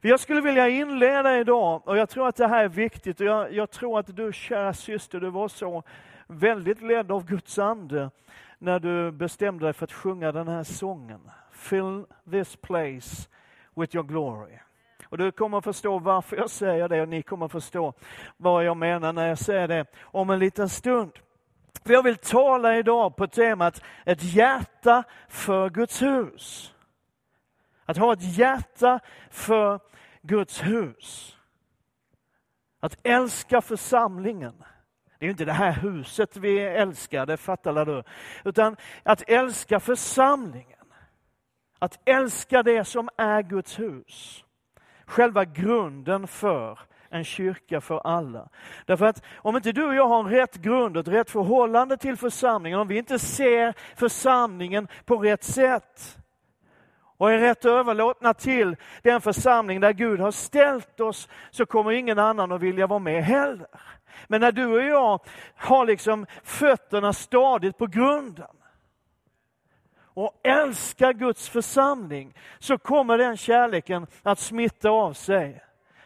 Jag skulle vilja inleda idag, och jag tror att det här är viktigt, och jag, jag tror att du kära syster, du var så väldigt ledd av Guds ande när du bestämde dig för att sjunga den här sången. Fill this place with your glory. Och du kommer förstå varför jag säger det och ni kommer förstå vad jag menar när jag säger det om en liten stund. För jag vill tala idag på temat ett hjärta för Guds hus. Att ha ett hjärta för Guds hus. Att älska församlingen. Det är inte det här huset vi älskar, det fattar du. Utan att älska församlingen. Att älska det som är Guds hus. Själva grunden för en kyrka för alla. Därför att om inte du och jag har en rätt grund och ett rätt förhållande till församlingen, om vi inte ser församlingen på rätt sätt och är rätt överlåtna till den församling där Gud har ställt oss, så kommer ingen annan att vilja vara med heller. Men när du och jag har liksom fötterna stadigt på grunden och älskar Guds församling, så kommer den kärleken att smitta av sig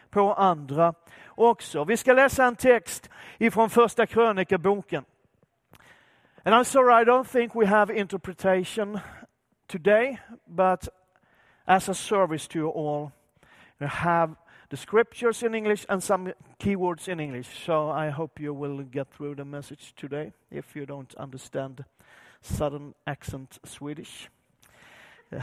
på andra också. Vi ska läsa en text ifrån första krönikeboken. And I'm sorry, I don't think we have interpretation today, but as a service to you all, we have the scriptures in English and some keywords in English. So I hope you will get through the message today if you don't understand southern accent Swedish.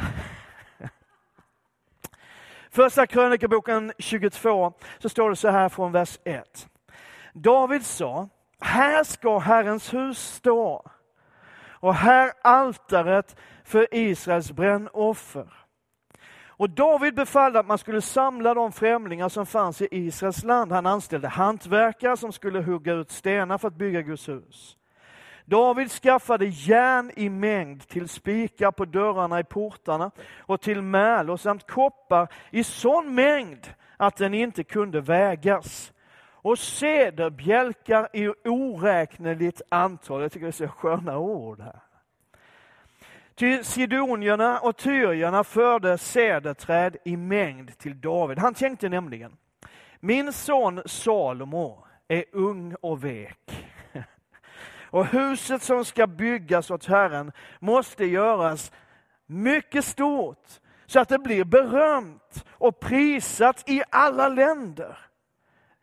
Första krönikeboken 22 så står det så här från vers 1. David sa, här ska Herrens hus stå och här altaret för Israels brännoffer. Och David befallde att man skulle samla de främlingar som fanns i Israels land. Han anställde hantverkare som skulle hugga ut stenar för att bygga Guds hus. David skaffade järn i mängd till spikar på dörrarna i portarna och till märlor samt koppar i sån mängd att den inte kunde vägas. Och cederbjälkar i oräkneligt antal. Jag tycker det är så sköna ord här. Ty sidonierna och tyrierna förde cederträd i mängd till David. Han tänkte nämligen, min son Salomo är ung och vek. Och huset som ska byggas åt Herren måste göras mycket stort så att det blir berömt och prisat i alla länder.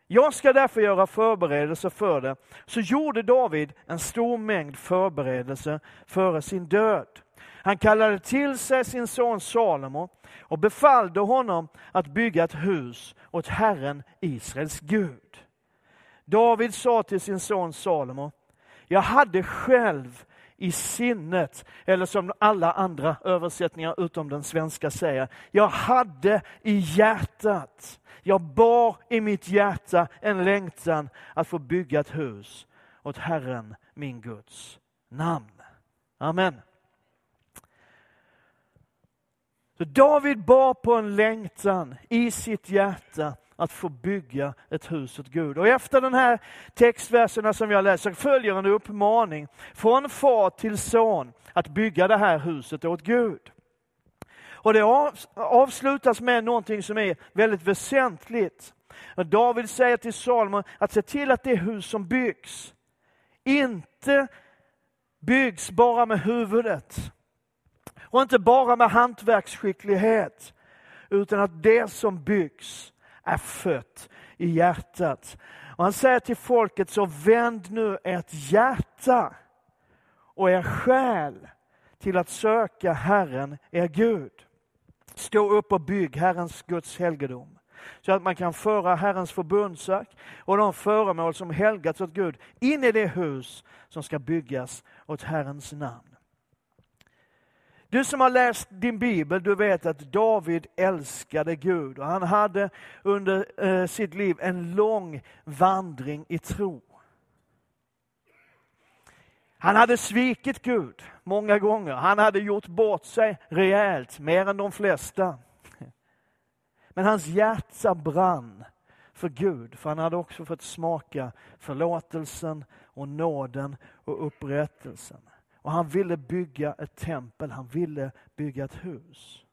Jag ska därför göra förberedelser för det. Så gjorde David en stor mängd förberedelser före sin död. Han kallade till sig sin son Salomo och befallde honom att bygga ett hus åt Herren Israels Gud. David sa till sin son Salomo, jag hade själv i sinnet, eller som alla andra översättningar utom den svenska säger, jag hade i hjärtat, jag bar i mitt hjärta en längtan att få bygga ett hus åt Herren min Guds namn. Amen. Så David bar på en längtan i sitt hjärta att få bygga ett hus åt Gud. Och efter den här textverserna som jag läser följer en uppmaning från far till son att bygga det här huset åt Gud. Och det avslutas med någonting som är väldigt väsentligt. David säger till Salomon att se till att det hus som byggs inte byggs bara med huvudet och inte bara med hantverksskicklighet utan att det som byggs är fött i hjärtat. Och han säger till folket, så vänd nu ert hjärta och er själ till att söka Herren, er Gud. Stå upp och bygg Herrens Guds helgedom så att man kan föra Herrens förbundsark och de föremål som helgats åt Gud in i det hus som ska byggas åt Herrens namn. Du som har läst din bibel, du vet att David älskade Gud och han hade under eh, sitt liv en lång vandring i tro. Han hade svikit Gud många gånger. Han hade gjort bort sig rejält, mer än de flesta. Men hans hjärta brann för Gud, för han hade också fått smaka förlåtelsen och nåden och upprättelsen. Och han ville bygga ett tempel, han ville bygga ett hus.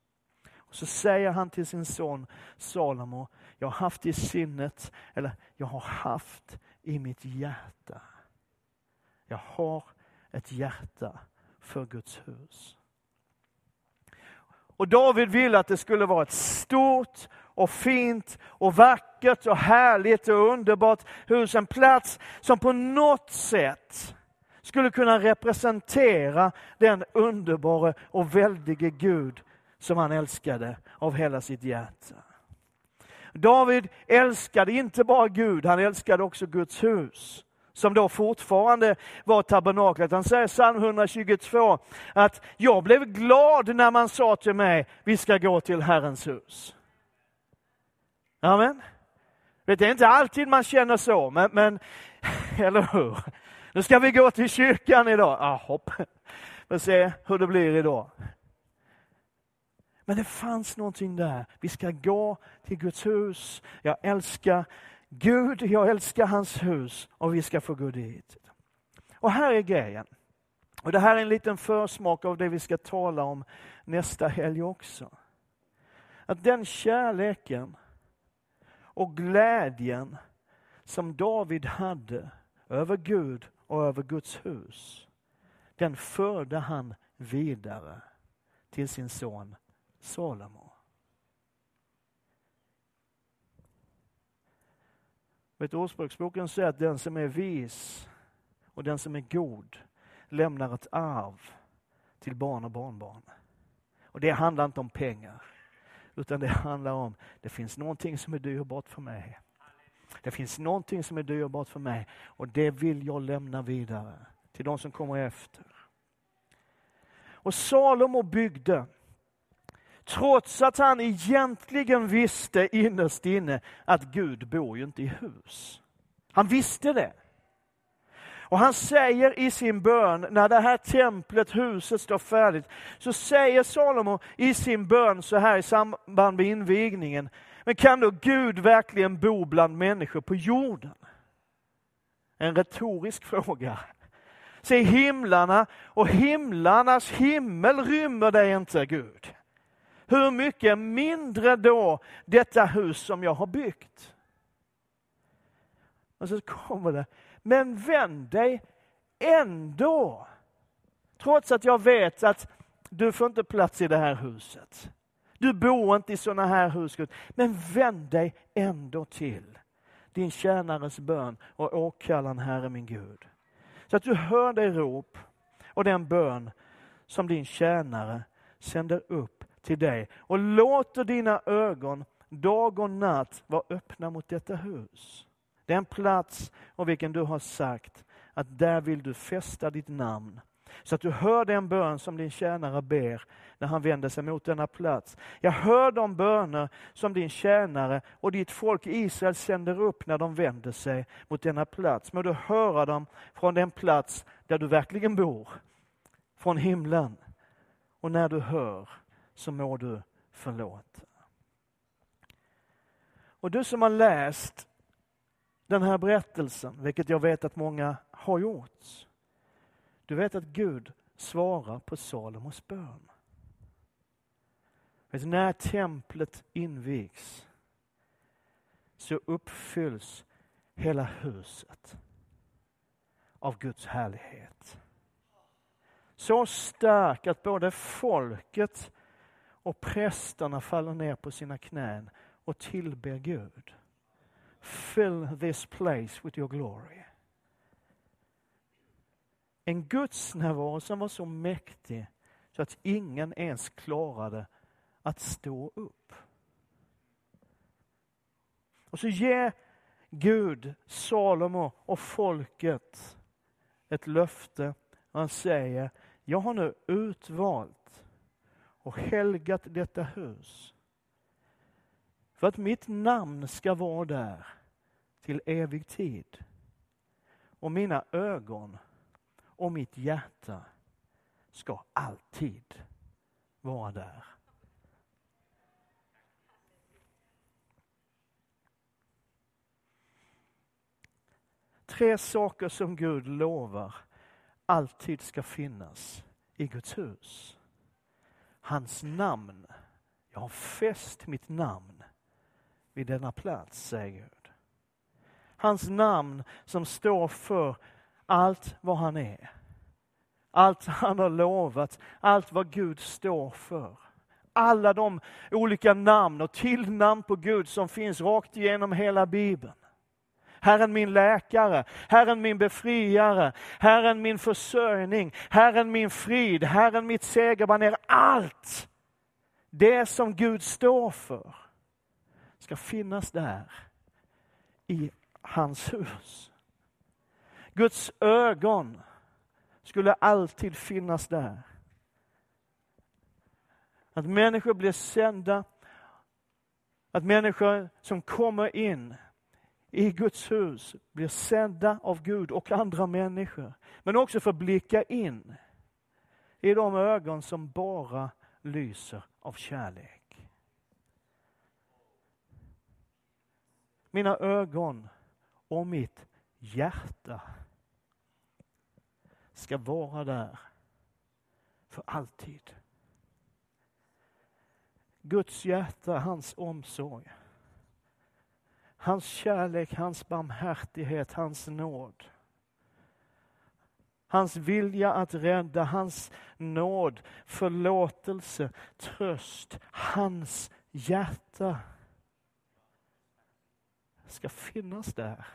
Så säger han till sin son Salomo, jag har haft i sinnet, eller jag har haft i mitt hjärta. Jag har ett hjärta för Guds hus. Och David ville att det skulle vara ett stort och fint och vackert och härligt och underbart hus. En plats som på något sätt skulle kunna representera den underbara och väldige Gud som han älskade av hela sitt hjärta. David älskade inte bara Gud, han älskade också Guds hus som då fortfarande var tabernaklet. Han säger i psalm 122 att jag blev glad när man sa till mig, vi ska gå till Herrens hus. Amen. Det är inte alltid man känner så, men, men eller hur? Nu ska vi gå till kyrkan idag. Ah, hopp. Får se hur det blir idag. Men det fanns någonting där. Vi ska gå till Guds hus. Jag älskar Gud, jag älskar hans hus och vi ska få gå dit. Och här är grejen. Och Det här är en liten försmak av det vi ska tala om nästa helg också. Att den kärleken och glädjen som David hade över Gud och över Guds hus, den förde han vidare till sin son Salomo. Vet, Ordspråksboken säger att den som är vis och den som är god lämnar ett arv till barn och barnbarn. Och det handlar inte om pengar, utan det handlar om, det finns någonting som är dyrbart för mig. Det finns någonting som är dyrbart för mig och det vill jag lämna vidare till de som kommer efter. Och Salomo byggde Trots att han egentligen visste innerst inne att Gud bor ju inte i hus. Han visste det. Och han säger i sin bön, när det här templet, huset står färdigt, så säger Salomo i sin bön så här i samband med invigningen, men kan då Gud verkligen bo bland människor på jorden? En retorisk fråga. Se himlarna och himlarnas himmel rymmer dig inte Gud. Hur mycket mindre då detta hus som jag har byggt? Och så kommer det, men vänd dig ändå. Trots att jag vet att du får inte plats i det här huset. Du bor inte i sådana här hus. Men vänd dig ändå till din tjänares bön och åkallan, Herre min Gud. Så att du hör det rop och den bön som din tjänare sänder upp till dig och låter dina ögon dag och natt vara öppna mot detta hus. Den plats om vilken du har sagt att där vill du fästa ditt namn. Så att du hör den bön som din tjänare ber när han vänder sig mot denna plats. Jag hör de böner som din tjänare och ditt folk Israel sänder upp när de vänder sig mot denna plats. Må du höra dem från den plats där du verkligen bor, från himlen. Och när du hör så må du förlåta. Och du som har läst den här berättelsen, vilket jag vet att många har gjort. Du vet att Gud svarar på Salomos bön. Vet, när templet invigs så uppfylls hela huset av Guds härlighet. Så stark att både folket och prästerna faller ner på sina knän och tillber Gud. Fill this place with your glory. En Guds närvaro som var så mäktig så att ingen ens klarade att stå upp. Och så ger Gud Salomo och folket ett löfte. Han säger, jag har nu utvalt och helgat detta hus för att mitt namn ska vara där till evig tid. Och mina ögon och mitt hjärta ska alltid vara där. Tre saker som Gud lovar alltid ska finnas i Guds hus. Hans namn, Jag har fäst mitt namn vid denna plats, säger Gud. Hans namn som står för allt vad han är. Allt han har lovat, allt vad Gud står för. Alla de olika namn och tillnamn på Gud som finns rakt igenom hela Bibeln. Herren min läkare, Herren min befriare, Herren min försörjning, Herren min frid, Herren mitt segerbaner. Allt det som Gud står för ska finnas där i hans hus. Guds ögon skulle alltid finnas där. Att människor blir sända, att människor som kommer in i Guds hus blir sedda av Gud och andra människor. Men också får blicka in i de ögon som bara lyser av kärlek. Mina ögon och mitt hjärta ska vara där för alltid. Guds hjärta, hans omsorg. Hans kärlek, hans barmhärtighet, hans nåd. Hans vilja att rädda, hans nåd, förlåtelse, tröst, hans hjärta ska finnas där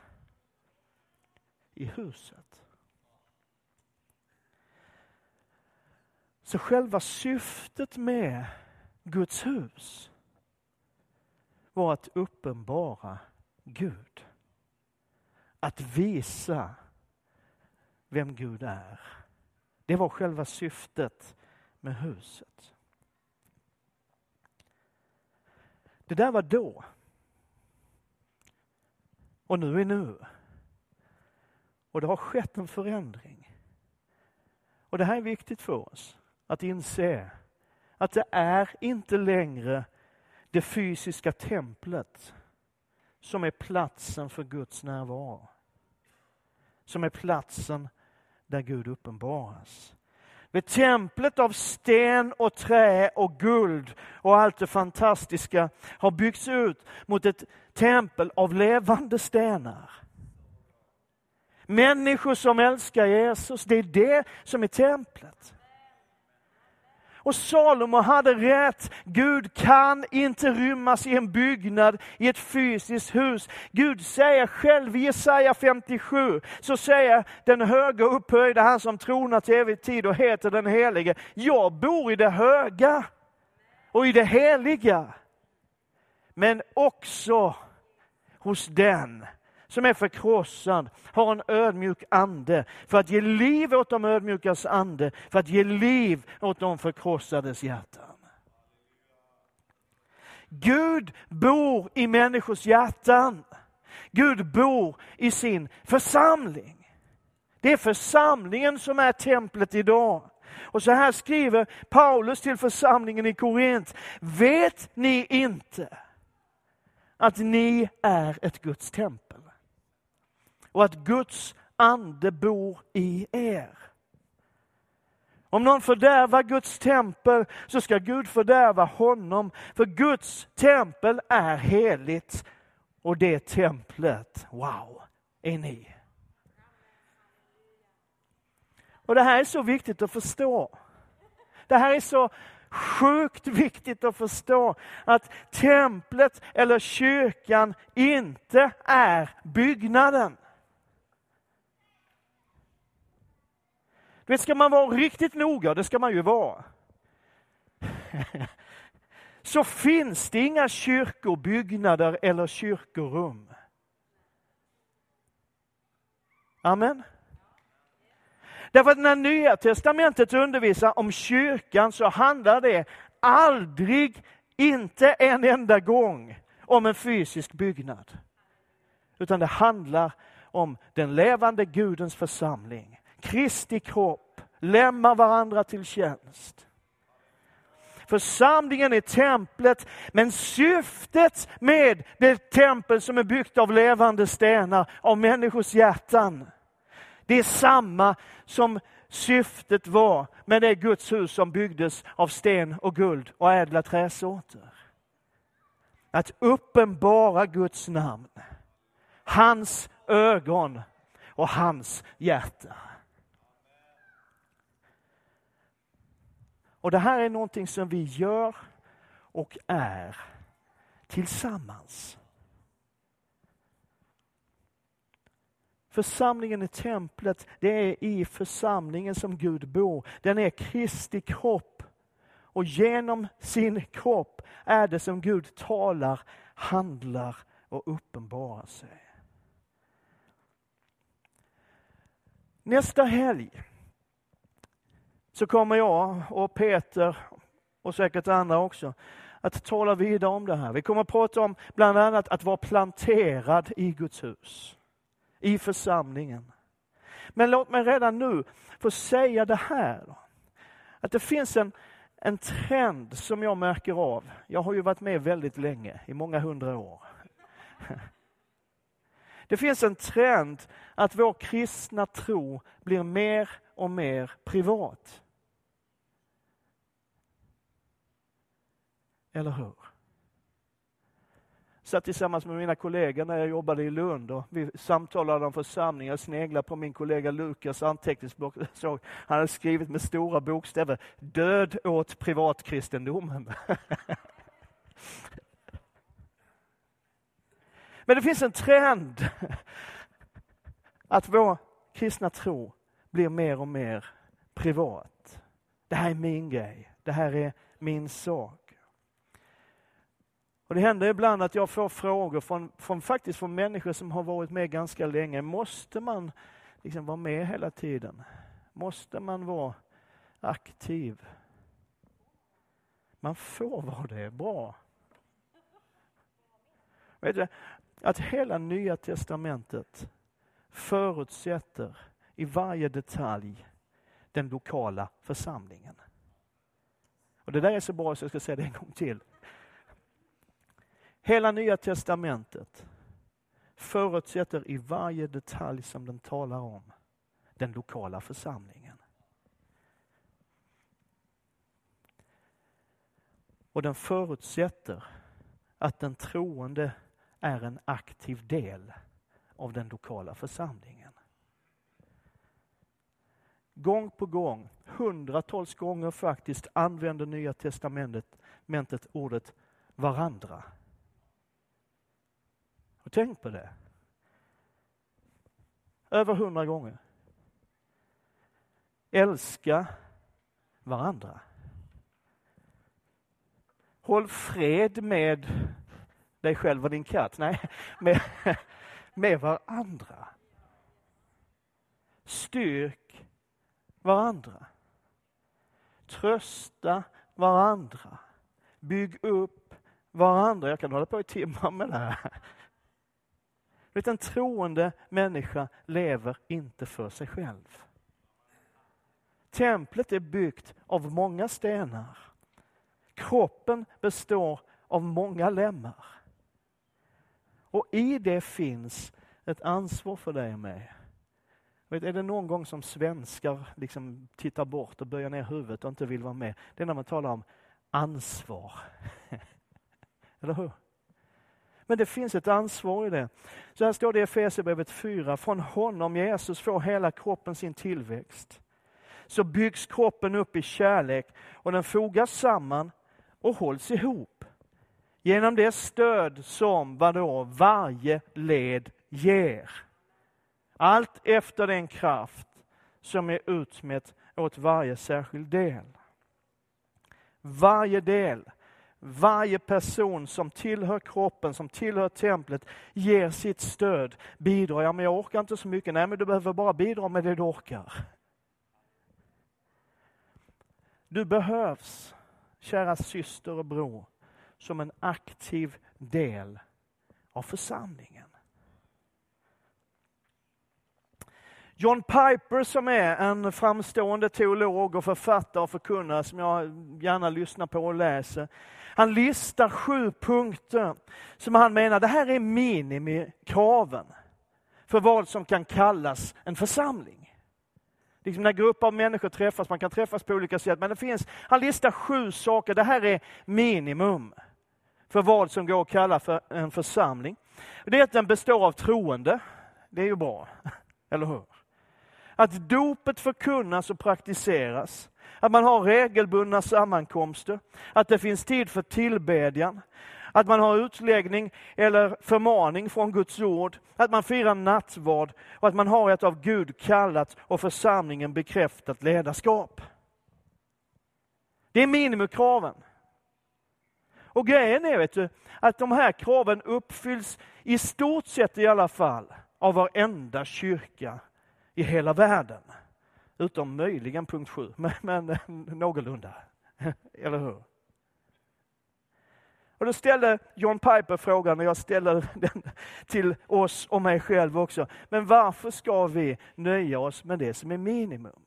i huset. Så själva syftet med Guds hus var att uppenbara Gud. Att visa vem Gud är. Det var själva syftet med huset. Det där var då. Och nu är nu. Och det har skett en förändring. Och det här är viktigt för oss att inse att det är inte längre det fysiska templet som är platsen för Guds närvaro. Som är platsen där Gud uppenbaras. Vid templet av sten och trä och guld och allt det fantastiska har byggts ut mot ett tempel av levande stenar. Människor som älskar Jesus, det är det som är templet. Och Salomo hade rätt. Gud kan inte rymmas i en byggnad, i ett fysiskt hus. Gud säger själv i Jesaja 57, så säger den höga upphöjde, han som tronar till evig tid och heter den helige. Jag bor i det höga och i det heliga. Men också hos den som är förkrossad har en ödmjuk ande för att ge liv åt de ödmjukas ande, för att ge liv åt de förkrossades hjärtan. Gud bor i människors hjärtan. Gud bor i sin församling. Det är församlingen som är templet idag. Och så här skriver Paulus till församlingen i Korint. Vet ni inte att ni är ett Guds tempel? Och att Guds ande bor i er. Om någon fördärvar Guds tempel så ska Gud fördärva honom, för Guds tempel är heligt och det templet, wow, är ni. Och det här är så viktigt att förstå. Det här är så sjukt viktigt att förstå att templet eller kyrkan inte är byggnaden. Du vet, ska man vara riktigt noga, det ska man ju vara, så finns det inga kyrkobyggnader eller kyrkorum. Amen. Därför att när Nya Testamentet undervisar om kyrkan så handlar det aldrig, inte en enda gång, om en fysisk byggnad. Utan det handlar om den levande Gudens församling Kristi kropp, lämnar varandra till tjänst. Församlingen är templet, men syftet med det tempel som är byggt av levande stenar, av människors hjärtan, det är samma som syftet var med det Guds hus som byggdes av sten och guld och ädla träsorter. Att uppenbara Guds namn, hans ögon och hans hjärta. Och det här är någonting som vi gör och är tillsammans. Församlingen i templet, det är i församlingen som Gud bor. Den är Kristi kropp. Och genom sin kropp är det som Gud talar, handlar och uppenbarar sig. Nästa helg så kommer jag och Peter och säkert andra också att tala vidare om det här. Vi kommer att prata om bland annat att vara planterad i Guds hus i församlingen. Men låt mig redan nu få säga det här. Att det finns en, en trend som jag märker av. Jag har ju varit med väldigt länge, i många hundra år. Det finns en trend att vår kristna tro blir mer och mer privat. Eller hur? satt tillsammans med mina kollegor när jag jobbade i Lund och vi samtalade om församlingar. Jag sneglade på min kollega Lukas anteckningsblock. han hade skrivit med stora bokstäver, död åt privatkristendomen. Men det finns en trend att vår kristna tro blir mer och mer privat. Det här är min grej, det här är min sak. Och Det händer ibland att jag får frågor från, från, faktiskt från människor som har varit med ganska länge. Måste man liksom vara med hela tiden? Måste man vara aktiv? Man får vara det, bra. Vet du, att hela Nya Testamentet förutsätter i varje detalj den lokala församlingen. Och Det där är så bra så jag ska säga det en gång till. Hela Nya Testamentet förutsätter i varje detalj som den talar om den lokala församlingen. Och den förutsätter att den troende är en aktiv del av den lokala församlingen. Gång på gång, hundratals gånger faktiskt, använder Nya Testamentet ordet varandra och tänk på det. Över hundra gånger. Älska varandra. Håll fred med dig själv och din katt. Nej, med, med varandra. Styrk varandra. Trösta varandra. Bygg upp varandra. Jag kan hålla på i timmar med det här. Vet, en troende människa lever inte för sig själv. Templet är byggt av många stenar. Kroppen består av många lemmar. Och i det finns ett ansvar för dig och mig. Vet, är det någon gång som svenskar liksom tittar bort och böjer ner huvudet och inte vill vara med? Det är när man talar om ansvar. Eller hur? Men det finns ett ansvar i det. Så här står det i Efesierbrevet 4. Från honom, Jesus, får hela kroppen sin tillväxt. Så byggs kroppen upp i kärlek och den fogas samman och hålls ihop. Genom det stöd som vadå, varje led ger. Allt efter den kraft som är utmätt åt varje särskild del. Varje del varje person som tillhör kroppen, som tillhör templet, ger sitt stöd, bidrar. Ja, men jag orkar inte så mycket. Nej, men du behöver bara bidra med det du orkar. Du behövs, kära syster och bror, som en aktiv del av församlingen. John Piper som är en framstående teolog och författare och förkunnare som jag gärna lyssnar på och läser. Han listar sju punkter som han menar, det här är minimikraven för vad som kan kallas en församling. Liksom när grupper av människor träffas, man kan träffas på olika sätt, men det finns, han listar sju saker, det här är minimum för vad som går att kalla för en församling. Det är att den består av troende, det är ju bra, eller hur? Att dopet förkunnas och praktiseras, att man har regelbundna sammankomster, att det finns tid för tillbedjan, att man har utläggning eller förmaning från Guds ord, att man firar nattvard och att man har ett av Gud kallat och församlingen bekräftat ledarskap. Det är minimikraven. Och grejen är vet du, att de här kraven uppfylls i stort sett i alla fall av varenda kyrka i hela världen. Utom möjligen punkt sju, men, men eh, någorlunda. Eller hur? Och då ställde John Piper frågan, och jag ställer den till oss och mig själv också. Men varför ska vi nöja oss med det som är minimum?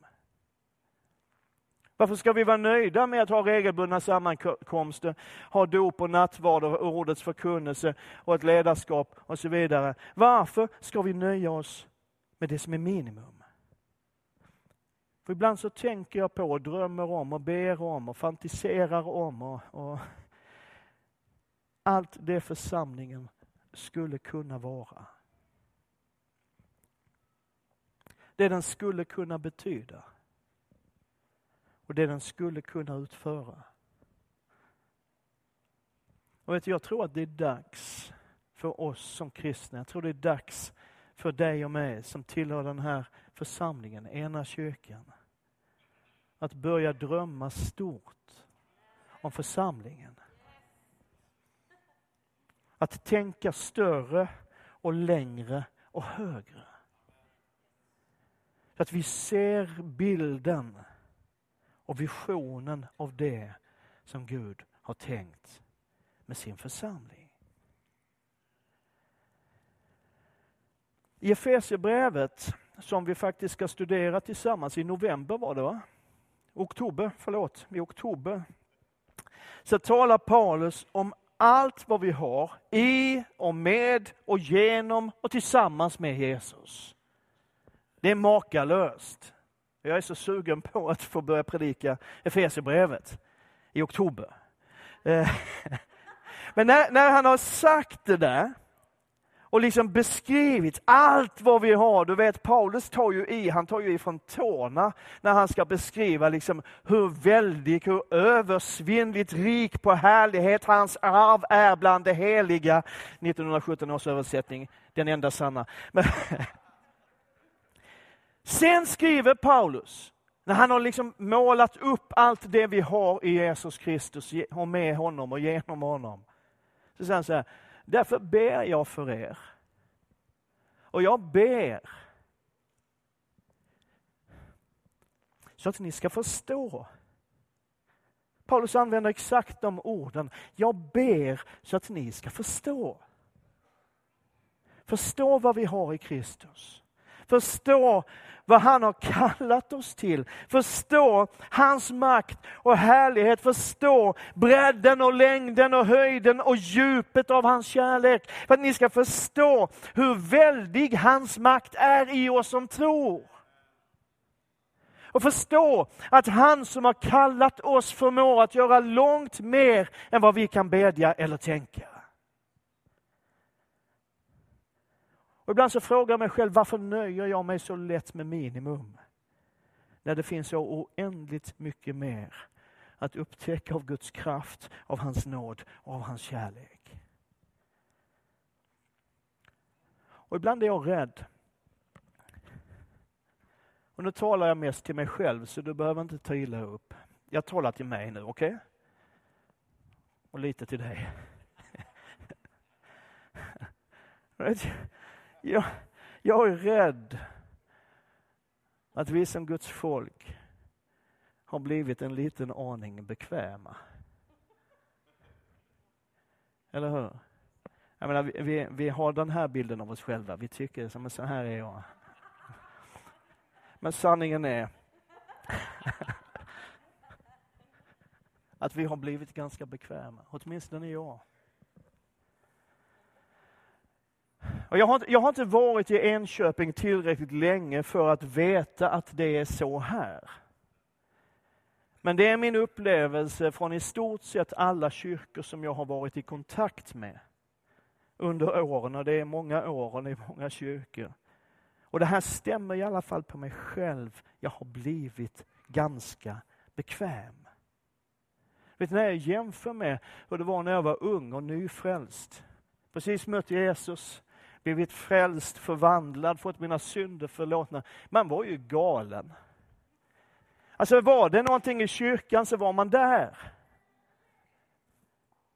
Varför ska vi vara nöjda med att ha regelbundna sammankomster, ha dop och nattvard och ordets förkunnelse och ett ledarskap och så vidare? Varför ska vi nöja oss med det som är minimum? För ibland så tänker jag på och drömmer om och ber om och fantiserar om och, och allt det församlingen skulle kunna vara. Det den skulle kunna betyda. Och det den skulle kunna utföra. Och vet, jag tror att det är dags för oss som kristna. Jag tror det är dags för dig och mig som tillhör den här församlingen, ena kyrkan. Att börja drömma stort om församlingen. Att tänka större och längre och högre. Så att vi ser bilden och visionen av det som Gud har tänkt med sin församling. I Efesierbrevet, som vi faktiskt ska studera tillsammans i november var det va? Oktober, förlåt, i oktober. Så talar Paulus om allt vad vi har i och med och genom och tillsammans med Jesus. Det är makalöst. Jag är så sugen på att få börja predika Efesierbrevet i oktober. Eh, men när, när han har sagt det där och liksom beskrivit allt vad vi har. Du vet Paulus tar ju i, han tar ju ifrån tårna när han ska beskriva liksom hur väldig, hur översvinnligt rik på härlighet hans arv är bland det heliga. 1917 års översättning, den enda sanna. Men Sen skriver Paulus, när han har liksom målat upp allt det vi har i Jesus Kristus och med honom och genom honom. Så säger han så här, Därför ber jag för er. Och jag ber så att ni ska förstå. Paulus använder exakt de orden. Jag ber så att ni ska förstå. Förstå vad vi har i Kristus. Förstå vad han har kallat oss till. Förstå hans makt och härlighet. Förstå bredden och längden och höjden och djupet av hans kärlek. För att ni ska förstå hur väldig hans makt är i oss som tror. Och förstå att han som har kallat oss förmår att göra långt mer än vad vi kan bedja eller tänka. Och ibland så frågar jag mig själv, varför nöjer jag mig så lätt med minimum? När det finns så oändligt mycket mer att upptäcka av Guds kraft, av hans nåd och av hans kärlek. Och ibland är jag rädd. Och nu talar jag mest till mig själv, så du behöver inte ta illa upp. Jag talar till mig nu, okej? Okay? Och lite till dig. Jag, jag är rädd att vi som Guds folk har blivit en liten aning bekväma. Eller hur? Jag menar, vi, vi, vi har den här bilden av oss själva. Vi tycker som så här är jag. Men sanningen är att vi har blivit ganska bekväma, åtminstone jag. Och jag, har, jag har inte varit i Enköping tillräckligt länge för att veta att det är så här. Men det är min upplevelse från i stort sett alla kyrkor som jag har varit i kontakt med under åren, och det är många år och det är många kyrkor. Och det här stämmer i alla fall på mig själv. Jag har blivit ganska bekväm. Vet när jag jämför med hur det var när jag var ung och nyfrälst. Precis mött Jesus, blivit frälst, förvandlad, fått mina synder förlåtna. Man var ju galen. Alltså var det någonting i kyrkan så var man där.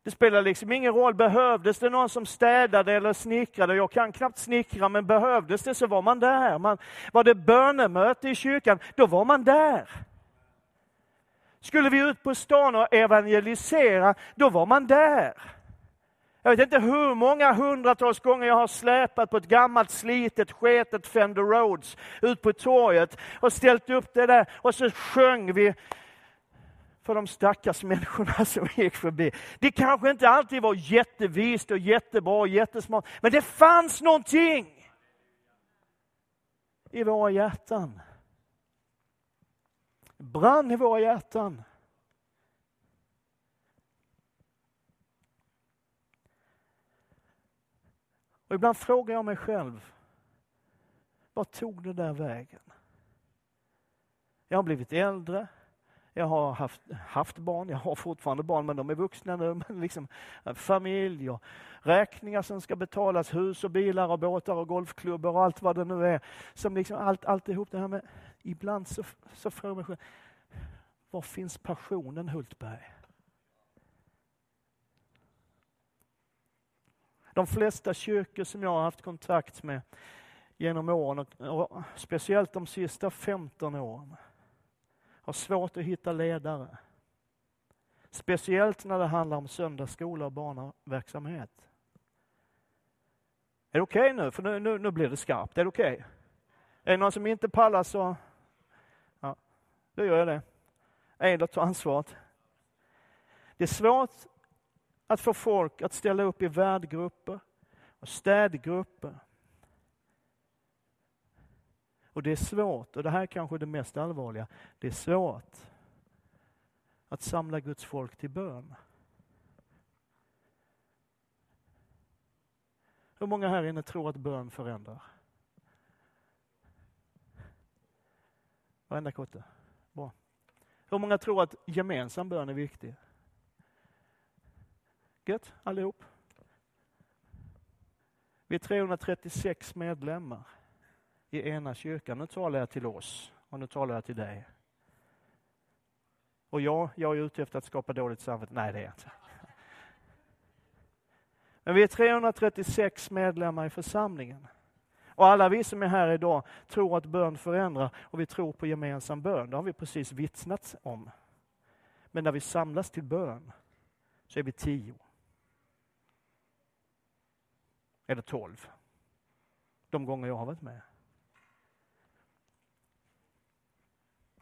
Det spelar liksom ingen roll, behövdes det någon som städade eller snickrade? Jag kan knappt snickra, men behövdes det så var man där. Man, var det bönemöte i kyrkan, då var man där. Skulle vi ut på stan och evangelisera, då var man där. Jag vet inte hur många hundratals gånger jag har släpat på ett gammalt slitet sketet Fender Rhodes ut på torget och ställt upp det där och så sjöng vi för de stackars människorna som gick förbi. Det kanske inte alltid var jättevist och jättebra och jättesmart, men det fanns någonting i våra hjärtan. brann i våra hjärtan. Och ibland frågar jag mig själv, vad tog det där vägen? Jag har blivit äldre, jag har haft, haft barn, jag har fortfarande barn, men de är vuxna nu. Men liksom, eh, familj och räkningar som ska betalas, hus och bilar och båtar och golfklubbor och allt vad det nu är. Som liksom allt, alltihop det här med, ibland så, så frågar jag mig själv, var finns passionen Hultberg? De flesta kyrkor som jag har haft kontakt med genom åren, och, och speciellt de sista 15 åren, har svårt att hitta ledare. Speciellt när det handlar om söndagsskola och barnverksamhet. Är det okej okay nu? För nu, nu, nu blir det skarpt. Är det okej? Okay? Är det någon som inte pallar så... Ja, då gör jag det. Eilert tar ansvaret. Det är svårt att få folk att ställa upp i värdgrupper och städgrupper och det är svårt, och det här är kanske det mest allvarliga, det är svårt att samla Guds folk till bön. Hur många här inne tror att bön förändrar? Varenda kotte. Bra. Hur många tror att gemensam bön är viktig? Gött, allihop. Vi är 336 medlemmar i ena kyrkan. Nu talar jag till oss och nu talar jag till dig. Och ja, jag är ute efter att skapa dåligt samvete. Nej, det är jag inte. Men vi är 336 medlemmar i församlingen. Och alla vi som är här idag tror att bön förändrar och vi tror på gemensam bön. Det har vi precis vittnat om. Men när vi samlas till bön så är vi tio. Eller tolv. De gånger jag har varit med.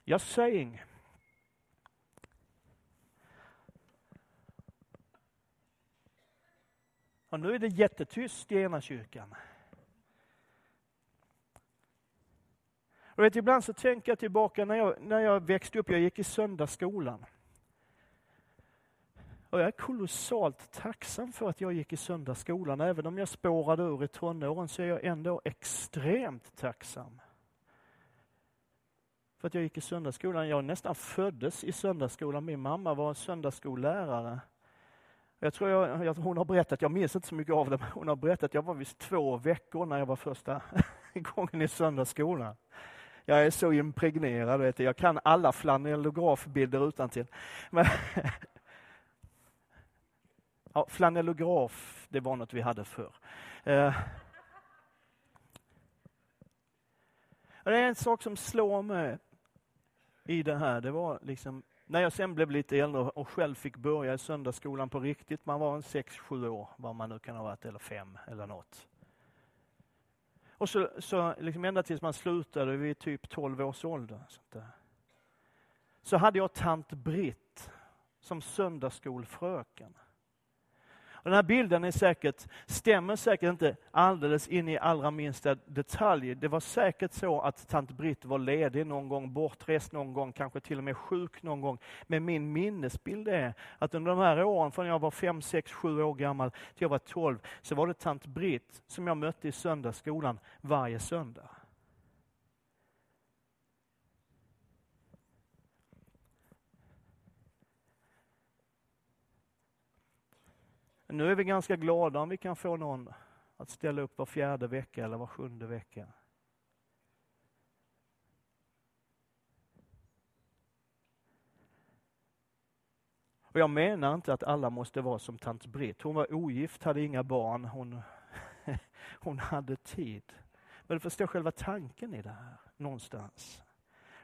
Jag saying. Och nu är det jättetyst i ena kyrkan. Och vet, ibland så tänker jag tillbaka när jag, när jag växte upp, jag gick i söndagsskolan. Och jag är kolossalt tacksam för att jag gick i söndagsskolan. Även om jag spårade ur i tonåren så är jag ändå extremt tacksam för att jag gick i söndagsskolan. Jag nästan föddes i söndagsskolan. Min mamma var söndagsskollärare. Jag tror jag, jag, hon har berättat, jag minns inte så mycket av det, men hon har berättat att jag var visst två veckor när jag var första gången i söndagsskolan. Jag är så impregnerad, vet du. jag kan alla flanellografbilder utan till. Men ja, flanellograf, det var något vi hade förr. Eh. Det är en sak som slår mig i det här, det var liksom när jag sen blev lite äldre och själv fick börja i söndagsskolan på riktigt, man var en sex, sju år, vad man nu kan ha varit, eller fem eller något. Och så, så liksom ända tills man slutade vid typ 12 års ålder. Sånt där. Så hade jag tant Britt som söndagsskolfröken. Och den här bilden är säkert, stämmer säkert inte alldeles in i allra minsta detalj. Det var säkert så att tant Britt var ledig någon gång, bortrest någon gång, kanske till och med sjuk någon gång. Men min minnesbild är att under de här åren, från jag var fem, sex, sju år gammal till jag var tolv, så var det tant Britt som jag mötte i söndagsskolan varje söndag. Nu är vi ganska glada om vi kan få någon att ställa upp var fjärde vecka eller var sjunde vecka. Och jag menar inte att alla måste vara som tant Britt. Hon var ogift, hade inga barn, hon, hon hade tid. Men du förstår själva tanken i det här, någonstans.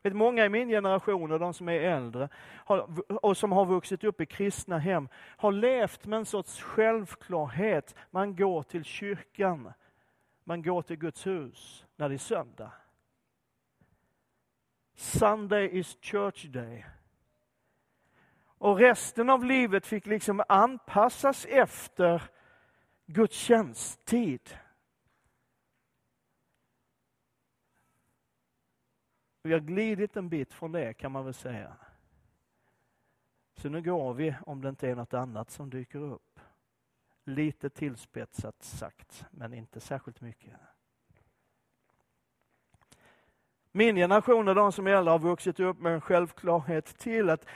Vet, många i min generation och de som är äldre har, och som har vuxit upp i kristna hem har levt med en sorts självklarhet. Man går till kyrkan, man går till Guds hus när det är söndag. Sunday is church day. Och resten av livet fick liksom anpassas efter gudstjänsttid. Vi har glidit en bit från det kan man väl säga. Så nu går vi, om det inte är något annat som dyker upp. Lite tillspetsat sagt, men inte särskilt mycket. Min generation och de som är äldre har vuxit upp med en självklarhet till att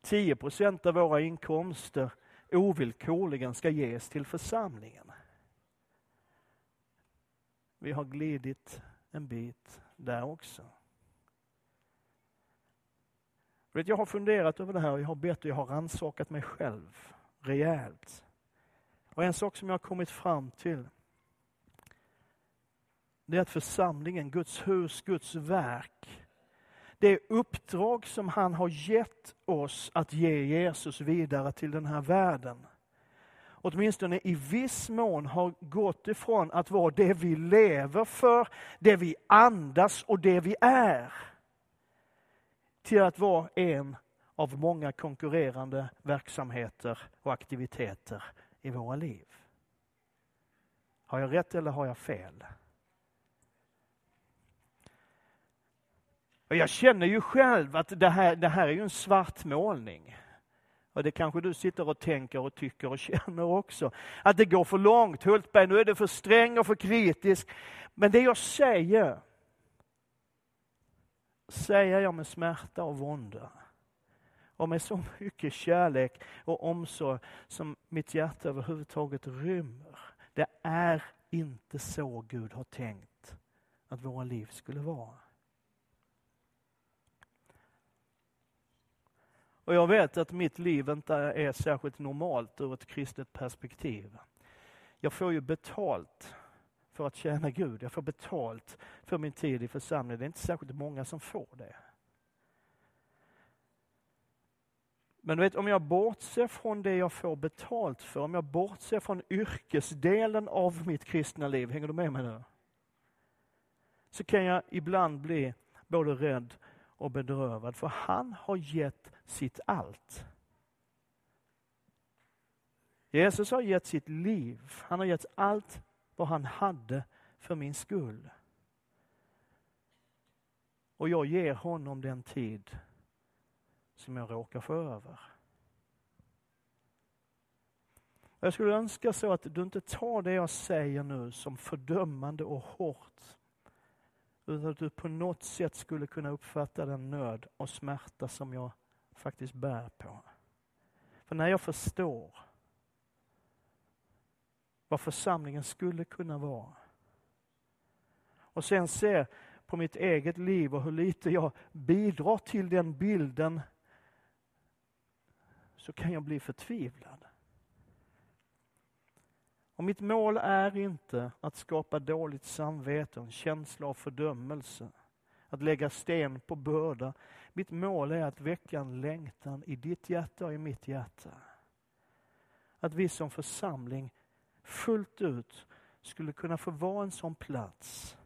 10 procent av våra inkomster ovillkorligen ska ges till församlingen. Vi har glidit en bit där också. Vet, jag har funderat över det här och jag har bett och jag har rannsakat mig själv rejält. Och en sak som jag har kommit fram till det är att församlingen, Guds hus, Guds verk, det uppdrag som han har gett oss att ge Jesus vidare till den här världen åtminstone i viss mån har gått ifrån att vara det vi lever för, det vi andas och det vi är till att vara en av många konkurrerande verksamheter och aktiviteter i våra liv. Har jag rätt eller har jag fel? Och jag känner ju själv att det här, det här är ju en svartmålning. Och det kanske du sitter och tänker och tycker och känner också. Att det går för långt. Hultberg, nu är det för sträng och för kritisk. Men det jag säger säger jag med smärta och vånda. Och med så mycket kärlek och omsorg som mitt hjärta överhuvudtaget rymmer. Det är inte så Gud har tänkt att våra liv skulle vara. Och jag vet att mitt liv inte är särskilt normalt ur ett kristet perspektiv. Jag får ju betalt för att tjäna Gud. Jag får betalt för min tid i församlingen. Det är inte särskilt många som får det. Men du vet, om jag bortser från det jag får betalt för, om jag bortser från yrkesdelen av mitt kristna liv, hänger du med mig nu? Så kan jag ibland bli både rädd och bedrövad, för han har gett sitt allt. Jesus har gett sitt liv, han har gett allt vad han hade för min skull. Och jag ger honom den tid som jag råkar få över. Jag skulle önska så att du inte tar det jag säger nu som fördömande och hårt. Utan att du på något sätt skulle kunna uppfatta den nöd och smärta som jag faktiskt bär på. För när jag förstår vad församlingen skulle kunna vara. Och sen se på mitt eget liv och hur lite jag bidrar till den bilden så kan jag bli förtvivlad. Och mitt mål är inte att skapa dåligt samvete och en känsla av fördömelse. Att lägga sten på börda. Mitt mål är att väcka en längtan i ditt hjärta och i mitt hjärta. Att vi som församling fullt ut skulle kunna få vara en sån plats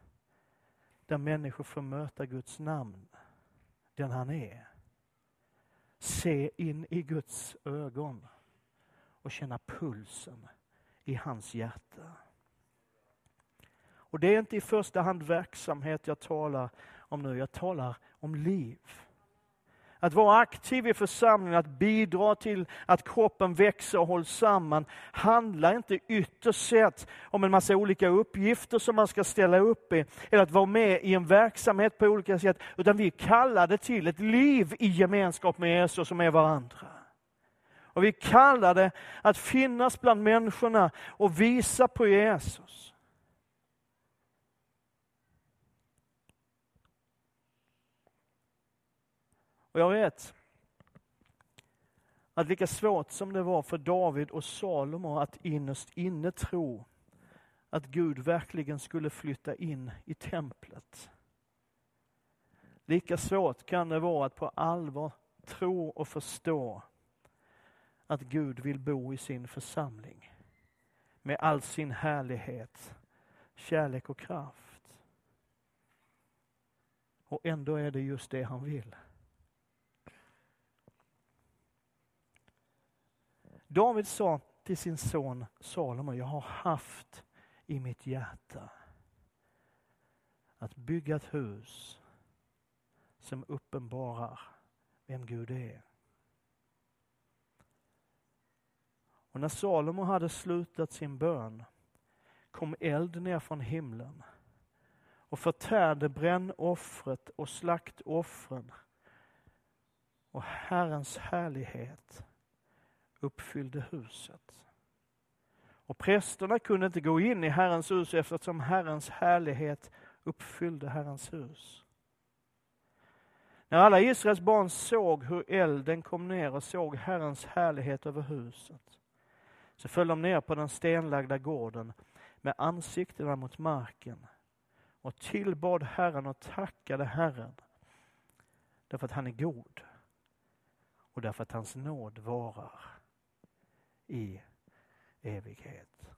där människor får möta Guds namn, den han är. Se in i Guds ögon och känna pulsen i hans hjärta. Och det är inte i första hand verksamhet jag talar om nu, jag talar om liv. Att vara aktiv i församlingen, att bidra till att kroppen växer och hålls samman, handlar inte ytterst sett om en massa olika uppgifter som man ska ställa upp i, eller att vara med i en verksamhet på olika sätt, utan vi kallar det till ett liv i gemenskap med Jesus och med varandra. Och vi kallar det att finnas bland människorna och visa på Jesus. Och jag vet att lika svårt som det var för David och Salomo att innerst inne tro att Gud verkligen skulle flytta in i templet. Lika svårt kan det vara att på allvar tro och förstå att Gud vill bo i sin församling med all sin härlighet, kärlek och kraft. Och ändå är det just det han vill. David sa till sin son Salomo, jag har haft i mitt hjärta att bygga ett hus som uppenbarar vem Gud är. Och när Salomo hade slutat sin bön kom eld ner från himlen och förtärde brännoffret och slaktoffren. Och Herrens härlighet uppfyllde huset. Och prästerna kunde inte gå in i Herrens hus eftersom Herrens härlighet uppfyllde Herrens hus. När alla Israels barn såg hur elden kom ner och såg Herrens härlighet över huset, så föll de ner på den stenlagda gården med ansiktena mot marken och tillbad Herren och tackade Herren därför att han är god och därför att hans nåd varar i evighet.